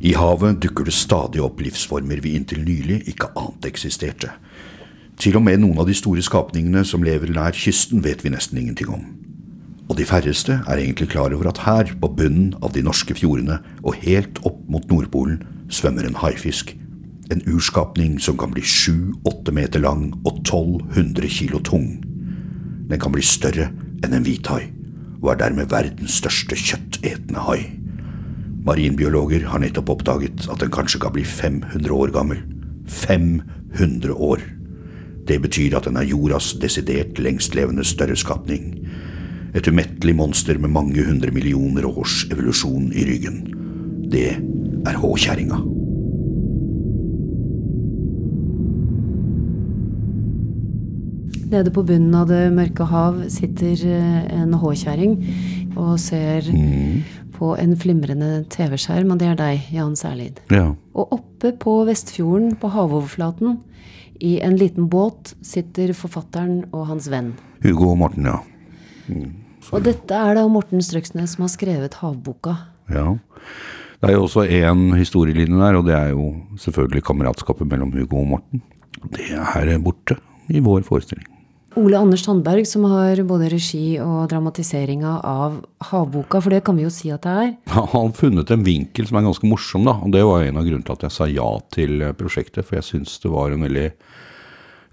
I havet dukker det stadig opp livsformer vi inntil nylig ikke ante eksisterte. Til og med noen av de store skapningene som lever nær kysten, vet vi nesten ingenting om. Og de færreste er egentlig klar over at her, på bunnen av de norske fjordene og helt opp mot Nordpolen, svømmer en haifisk. En urskapning som kan bli sju-åtte meter lang og 1200 kilo tung. Den kan bli større enn en hvithai, og er dermed verdens største kjøttetende hai. Marinbiologer har nettopp oppdaget at den kanskje kan bli 500 år gammel. 500 år! Det betyr at den er jordas desidert lengstlevende størreskapning. Et umettelig monster med mange hundre millioner års evolusjon i ryggen. Det er H-kjerringa. Nede på bunnen av det mørke hav sitter eh, en H-kjerring og ser på en flimrende TV-skjerm, og det er deg, Jan Særlid. Ja. Og oppe på Vestfjorden, på havoverflaten, i en liten båt, sitter forfatteren og hans venn. Hugo og Morten, ja. Og dette er da Morten Strøksnes som har skrevet Havboka. ja. Det er jo også én historielinje der, og det er jo selvfølgelig kameratskapet mellom Hugo og Morten. Det er borte i vår forestilling. Ole Anders Sandberg, som har både regi og dramatiseringa av Havboka, for det kan vi jo si at det er. Han har funnet en vinkel som er ganske morsom, da. Og det var en av grunnene til at jeg sa ja til eh, prosjektet. For jeg syns det var en veldig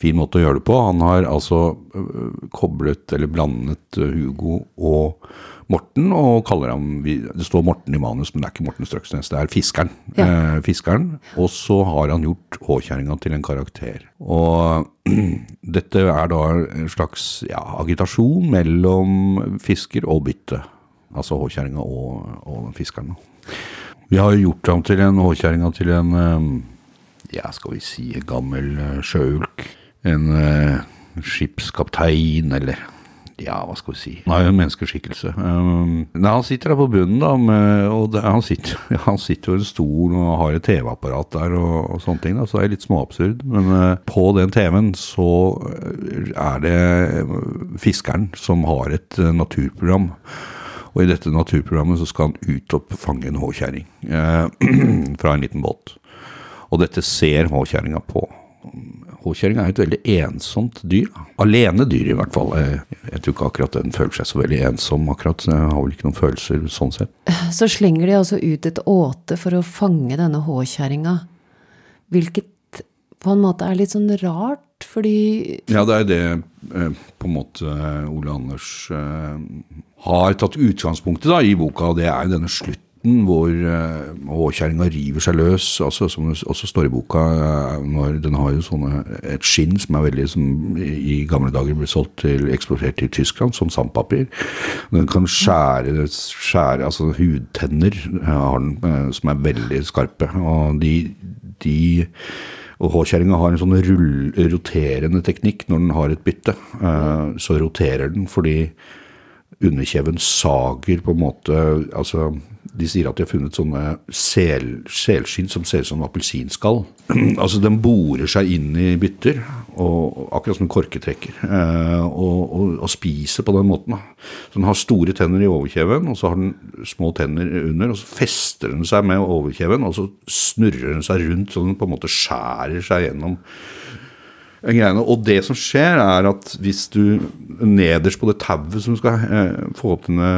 fin måte å gjøre det på. Han har altså øh, koblet, eller blandet øh, Hugo og Morten, og kaller ham Det står Morten i manus, men det er ikke Morten Strøksnes, det er Fiskeren. Ja. Eh, fiskeren. Og så har han gjort H-kjerringa til en karakter. Og dette er da en slags ja, agitasjon mellom fisker og bytte. Altså H-kjerringa og, og fiskeren. Vi har jo gjort ham til en H-kjerringa til en ja, skal vi si gammel sjøulk. En eh, skipskaptein, eller ja, hva skal vi si. Han er jo en menneskeskikkelse. Um, nei, han sitter der på bunnen, da, med, og det, han, sitter, han sitter jo i en stol og har et TV-apparat der og, og sånne ting. Da, så det er litt småabsurd. Men uh, på den TV-en så eh, er det eh, fiskeren som har et uh, naturprogram. Og i dette naturprogrammet så skal han ut og fange en H-kjerring eh, fra en liten båt. Og dette ser H-kjerringa på. H-kjerringa er et veldig ensomt dyr. Alene dyr, i hvert fall. Eh, Jeg tror ikke akkurat den føler seg så veldig ensom, akkurat. Jeg har vel ikke noen følelser sånn sett. Så slenger de altså ut et åte for å fange denne H-kjerringa. Hvilket på en måte er litt sånn rart, fordi Ja, det er det eh, på en måte eh, Ole Anders har tatt utgangspunktet da, i boka, og det er jo denne slutten hvor eh, H-kjerringa river seg løs, altså, som det også står i boka. eh, når Den har jo sånne, et skinn som er veldig som i gamle dager ble solgt til, eksportert til Tyskland som sandpapir. Den kan skjære, skjære altså hudtenner eh, har den, eh, som er veldig skarpe. og de, de og H-kjerringa har en sånn rull, roterende teknikk når den har et bytte. Eh, så roterer den fordi underkjeven sager på en måte altså De sier at de har funnet sånne sel, selskinn som ser ut som appelsinskall. altså Den borer seg inn i bytter, og, akkurat som en korketrekker, eh, og, og, og spiser på den måten. Så Den har store tenner i overkjeven, og så har den små tenner under. og Så fester den seg med overkjeven, og så snurrer den seg rundt så den på en måte skjærer seg gjennom greiene. Og det som skjer, er at hvis du nederst på det tauet som skal eh, få opp denne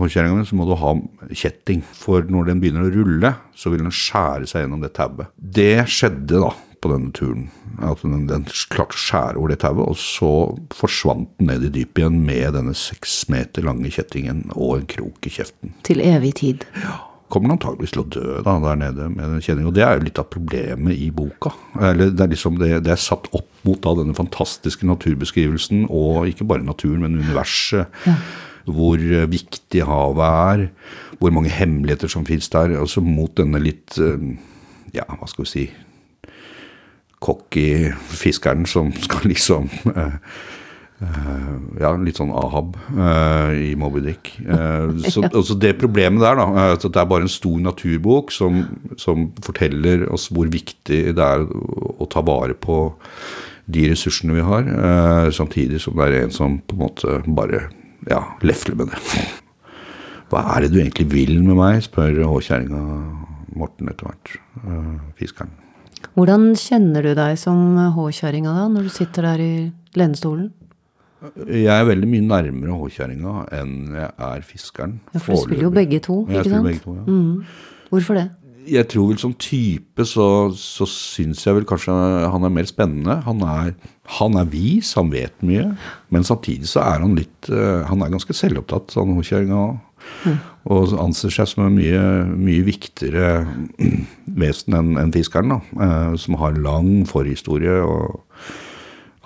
håndkjerringa med, så må du ha kjetting. For når den begynner å rulle, så vil den skjære seg gjennom det tauet. Det skjedde da på denne turen. At den, den klarte å skjære over det tauet, og så forsvant den ned i dypet igjen med denne seks meter lange kjettingen og en krok i kjeften til evig tid. Kommer han antageligvis til å dø da, der nede med den kjenningen. Og det er jo litt av problemet i boka. Eller det er liksom det, det er satt opp mot da, denne fantastiske naturbeskrivelsen, og ikke bare naturen, men universet. Hvor eh, viktig havet er, hvor mange hemmeligheter som fins der. Altså mot denne litt eh, Ja, hva skal vi si Cocky fiskeren som skal liksom Eh, ja, litt sånn Ahab uh, i Moby Dick. Eh, så, altså det problemet der, da, at det er bare en stor naturbok som, som forteller oss hvor viktig det er å, å ta vare på de ressursene vi har, uh, samtidig som det er en som på en måte bare ja, lefler med det. Hva er det du egentlig vil med meg, spør H-kjerringa Morten etter hvert. eh, fiskeren. Hvordan kjenner du deg som håkjerringa da, når du sitter der i lenestolen? Jeg er veldig mye nærmere håkjerringa enn jeg er fiskeren. Ja, for du spiller jo begge to, ikke sant? begge to, ja. Mm. Hvorfor det? Jeg tror vel som type så, så syns jeg vel kanskje han er mer spennende. Han er, han er vis, han vet mye. Men samtidig så er han litt eh, Han er ganske selvopptatt, han håkjerringa òg. Og anser seg som en mye, mye viktigere vesen enn en fiskeren, da. eh, Som har lang forhistorie. Og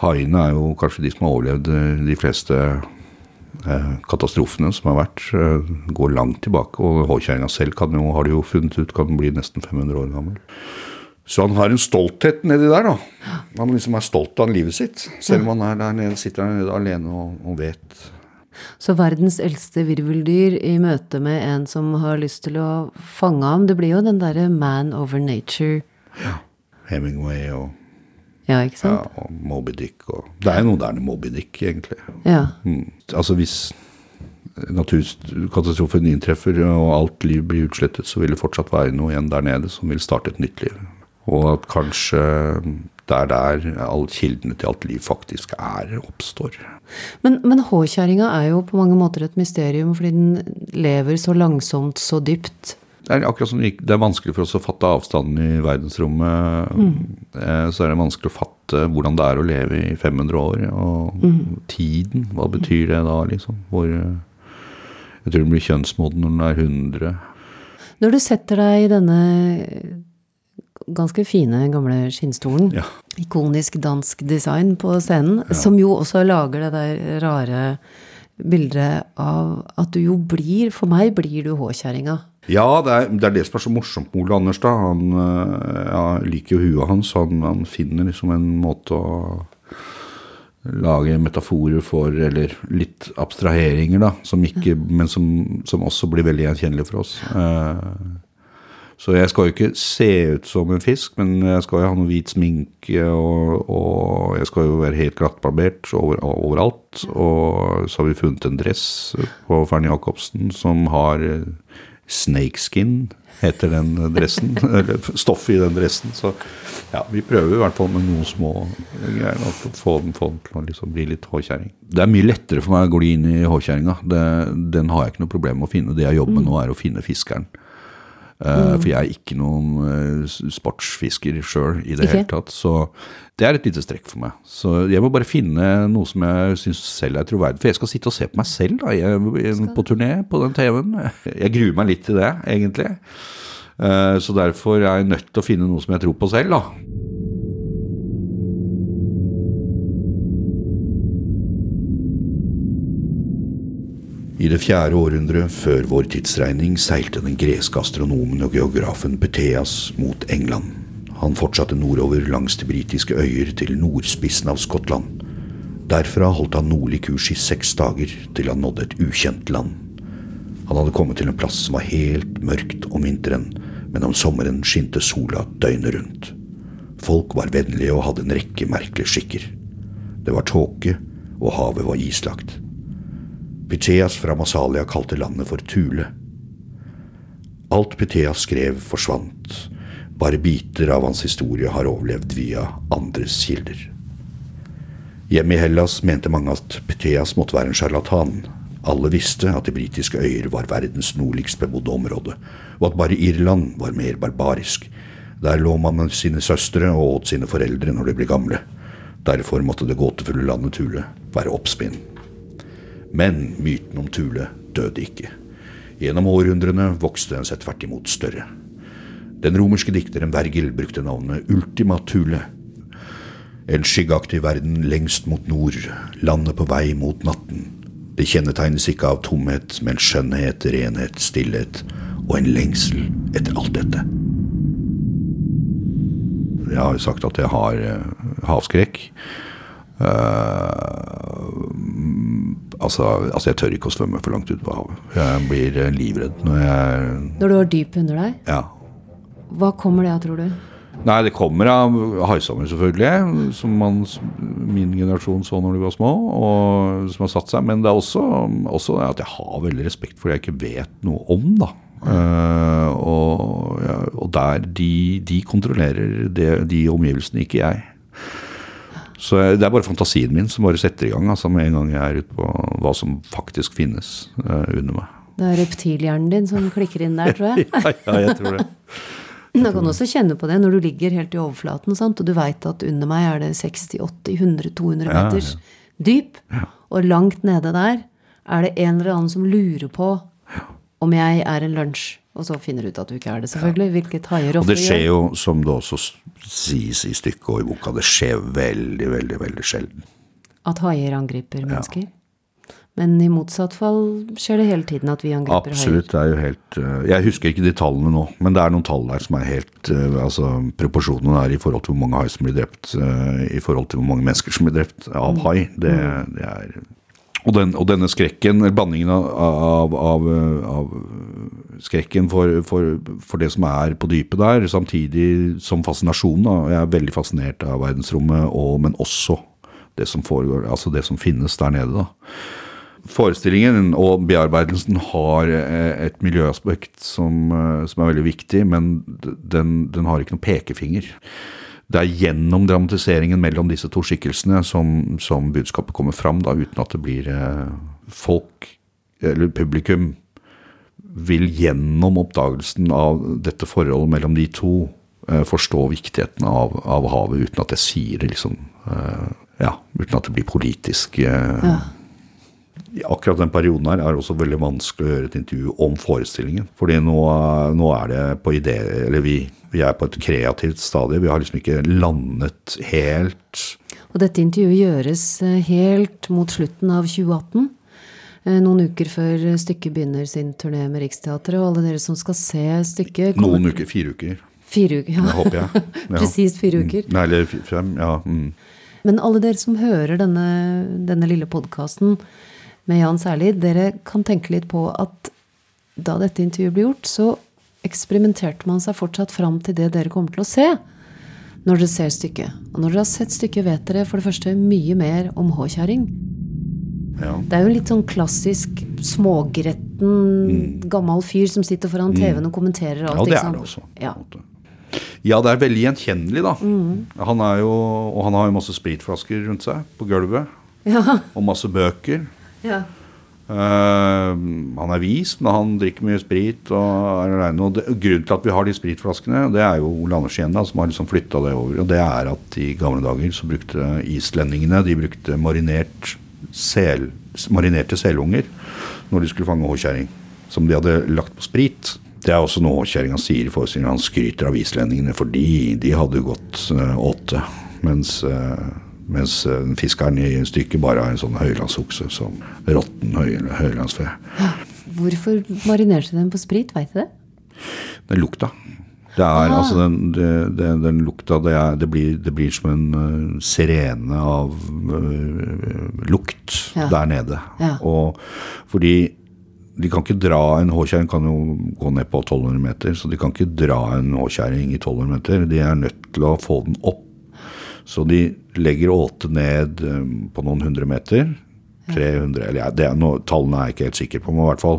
haiene er jo kanskje de som har overlevd eh, de fleste eh, katastrofene som har vært, eh, går langt tilbake. Og håkjerringa selv kan jo, har de jo funnet ut kan bli nesten 500 år gammel. Så han har en stolthet nedi der, da. Han liksom er stolt av livet sitt. Selv om han er der nede, sitter der nede alene og, og vet. Så verdens eldste virveldyr i møte med en som har lyst til å fange ham, det blir jo den derre man over nature. Hemingway og, Ja, ikke sant? ja, og Moby Dick. Og, det er jo noe der med Moby Dick, egentlig. Ja. Mm. Altså hvis naturkatastrofen inntreffer og alt liv blir utslettet, så vil det fortsatt være noe igjen der nede som vil starte et nytt liv. Og at kanskje det er der alle kildene til alt liv faktisk er, oppstår. Men, men håkjerringa er jo på mange måter et mysterium, fordi den lever så langsomt, så dypt. Det er akkurat som det er vanskelig for oss å fatte avstanden i verdensrommet. Mm. Så er det vanskelig å fatte hvordan det er å leve i 500 år. Og tiden, hva betyr det da, liksom? Hvor, eh, jeg tror den blir kjønnsmoden når den er 100. Når du setter deg i denne ganske fine, gamle skinnstolen, Ja. ikonisk dansk design på scenen, som jo også lager det der rare bildet av at du jo blir For meg blir du håkjerringa. Ja, det er, det er det som er så morsomt med Ole Anders. da. Han øh, ja, liker jo huet hans. Han, han finner liksom en måte å lage metaforer for, eller litt abstraheringer, da, som ikke, men som, som også blir veldig gjenkjennelige for oss. Eh, så jeg skal jo ikke se ut som en fisk, men jeg skal jo ha noe hvit sminke, og, og jeg skal jo være helt glattbarbert over, overalt. Og så har vi funnet en dress på Fern Jacobsen som har eh, snakeskin, heter den dressen. eller stoffet i den dressen. Så ja, vi prøver i hvert fall med noen små greier. Å få den, få den til å liksom bli litt håkjerring. Det er mye lettere for meg å gli inn i håkjerringa. Den har jeg ikke noe problem med å finne. Det jeg jobber med nå, er å finne fiskeren. Eh, For jeg er ikke noen eh, sportsfisker sjøl i det Ikke? hele tatt. Så det er et lite strekk for meg. Så jeg må bare finne noe som jeg syns selv er troverdig. For jeg skal sitte og se på meg selv da, jeg, på turné på den TV-en. Jeg gruer meg litt til det, egentlig. Eh, Så derfor er jeg nødt til å finne noe som jeg tror på selv, da. I det fjerde århundret før vår tidsregning seilte den greske astronomen og geografen Peteas mot England. Han fortsatte nordover langs de britiske øyer til nordspissen av Skottland. Derfra holdt han nordlig kurs i seks dager til han nådde et ukjent land. Han hadde kommet til en plass som var helt mørkt om vinteren, men om sommeren skinte sola døgnet rundt. Folk var vennlige og hadde en rekke merkelige skikker. Det var tåke, og havet var islagt. Pytheas fra Massalia kalte landet for Thule. Alt Pytheas skrev, forsvant. Bare biter av hans historie har overlevd via andres kilder. Hjemme i Hellas mente mange at Pytheas måtte være en sjarlatan. Alle visste at de britiske øyer var verdens nordligst bebodde område, og at bare Irland var mer barbarisk. Der lå man med sine søstre og åt sine foreldre når de ble gamle. Derfor måtte det gåtefulle landet Thule være oppspinn. Men myten om Thule døde ikke. Gjennom århundrene vokste den seg tvert imot større. Den romerske dikteren Vergil brukte navnet Ultima Thule. En skyggeaktig verden lengst mot nord, landet på vei mot natten. Det kjennetegnes ikke av tomhet, men skjønnhet, renhet, stillhet og en lengsel etter alt dette. Jeg har jo sagt at jeg har eh, havskrekk. Eh, altså, altså, jeg tør ikke å svømme for langt ut på havet. Jeg blir eh, livredd når jeg Når du har dyp under deg, Ja. hva kommer det av, tror du? Nei, det kommer av haisommer, selvfølgelig. Som man, min generasjon så når de var små, og som har satt seg. Men det er også, også at jeg har veldig respekt for det jeg ikke vet noe om. da. Uh, og, ja, og der de, de kontrollerer det, de omgivelsene, ikke jeg. Så det er bare fantasien min som bare setter i gang altså med en gang jeg er ute på hva som faktisk finnes uh, under meg. Det er reptilhjernen din som klikker inn der, tror jeg. ja, ja, jeg tror det. Da kan du også kjenne på det når du ligger helt i overflaten, sant? og du veit at under meg er det 60-80-100-200 Ja, ja. dyp. Og langt nede der er det en eller annen som lurer på om jeg er en lunsj. Og så finner du ut at du ikke er det, selvfølgelig. Hvilket haier Og ofte det skjer jo, som det også sies i stykket og i boka, det skjer veldig, veldig, veldig sjelden. At haier angriper mennesker. Men i motsatt fall skjer det hele tiden at vi angriper haier? Absolutt. det er jo helt eh, Jeg husker ikke de tallene nå, men det er noen tall der som er helt eh, Altså, proporsjonene er i forhold til hvor mange haier som blir drept, eh, i forhold til hvor mange mennesker som blir drept av hai, det, det er og, den, og denne skrekken, eller blandingen av, av, av, av skrekken for, for, for det som er på dypet der, samtidig som fascinasjonen. Da. Jeg er veldig fascinert av verdensrommet, og, men også det som foregår, altså det som finnes der nede. da. Forestillingen og bearbeidelsen har eh, et miljøaspekt som, eh, som er veldig viktig, men den, den har ikke noen pekefinger. Det er gjennom dramatiseringen mellom disse to skikkelsene som, som budskapet kommer fram, da, uten at det blir eh, folk, eller publikum, vil gjennom oppdagelsen av dette forholdet mellom de to eh, forstå viktigheten av, av havet, uten at jeg sier det liksom eh, Ja, uten at det blir politisk. Ja. Akkurat den perioden her er det også veldig vanskelig å gjøre et intervju om forestillingen. Fordi nå, nå er det på idé Eller vi, vi er på et kreativt stadie. Vi har liksom ikke landet helt Og dette intervjuet gjøres eh, helt mot slutten av 2018. eh, Noen uker før stykket begynner sin turné med Riksteatret. Og alle dere som skal se stykket kommer- noen uker. Fire uker, Fire uker, ja. det håper jeg. Ja. Presist fire uker. Nei, eller fem. Ja. Mm. Men alle dere som hører denne, denne lille podkasten med Jan særlig, dere kan tenke litt på at da dette intervjuet ble gjort, så eksperimenterte man seg fortsatt fram til det dere kommer til å se når dere ser stykket. Og når dere har sett stykket, vet dere for det første mye mer om H-kjerring. Ja. Det er jo en litt sånn klassisk smågretten gammel fyr som sitter foran TV-en og kommenterer alt. Mm. ja, det er det også. Ja. Ja, det er veldig gjenkjennelig, da. Mm. Han er jo, og han har jo masse spritflasker rundt seg på gulvet. Ja. Og masse bøker. Ja. Uh, han er vis, men han drikker mye sprit og. Og det, grunnen til at vi har de spritflaskene, det er jo Ole Anders igjen da, som har liksom flytta det over. Og det er at i gamle dager så brukte islendingene de brukte marinert sel, marinerte selunger når de skulle fange håkjerring. Som de hadde lagt på sprit. Det er også noe håkjerringa sier i forestillingen. Han skryter av islendingene fordi de hadde gått eh, åtte. Mens eh, mens eh, fiskeren i stykket bare har en sånn høylandsokse som råtten høy, høylandsfe. Hvorfor marinerte de den på sprit, veit du det? Den lukta. Det er altså den, det, den lukta det, er, det, blir, det blir som en eh, sirene av uh, lukt Ja. der nede. Ja. Og fordi de kan ikke dra En håkjerring kan jo gå ned på 1200 meter, så de kan ikke dra en håkjerring i 1200 meter. De er nødt til å få den opp. Så de legger åte ned eh, på noen hundre meter. 300, eller ja, det er noe, Tallene er jeg ikke helt sikker på, men i hvert fall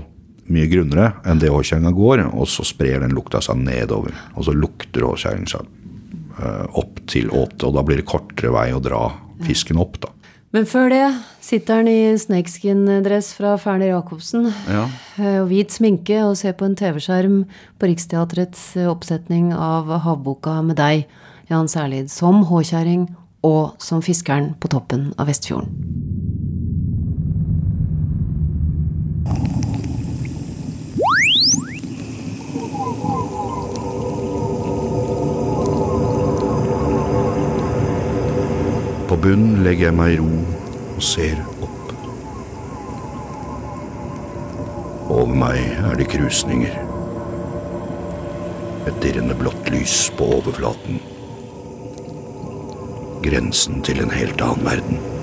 mye grunnere enn det åkjerringa går. Og så sprer den lukta seg nedover. Og så lukter åkjerringa seg eh, opp til åte, og da blir det kortere vei å dra fisken opp, da. Men før det sitter han i snakeskin-dress fra Ferner Jacobsen Ja. eh, og hvit sminke og ser på en TV-skjerm på Riksteatrets eh, oppsetning av Havboka med deg, Jan Særlid, som håkjerring og som fiskeren på toppen av Vestfjorden. På bunnen legger jeg meg i ro og ser opp. Over meg er det krusninger. Et dirrende blått lys på overflaten. Grensen til en helt annen verden.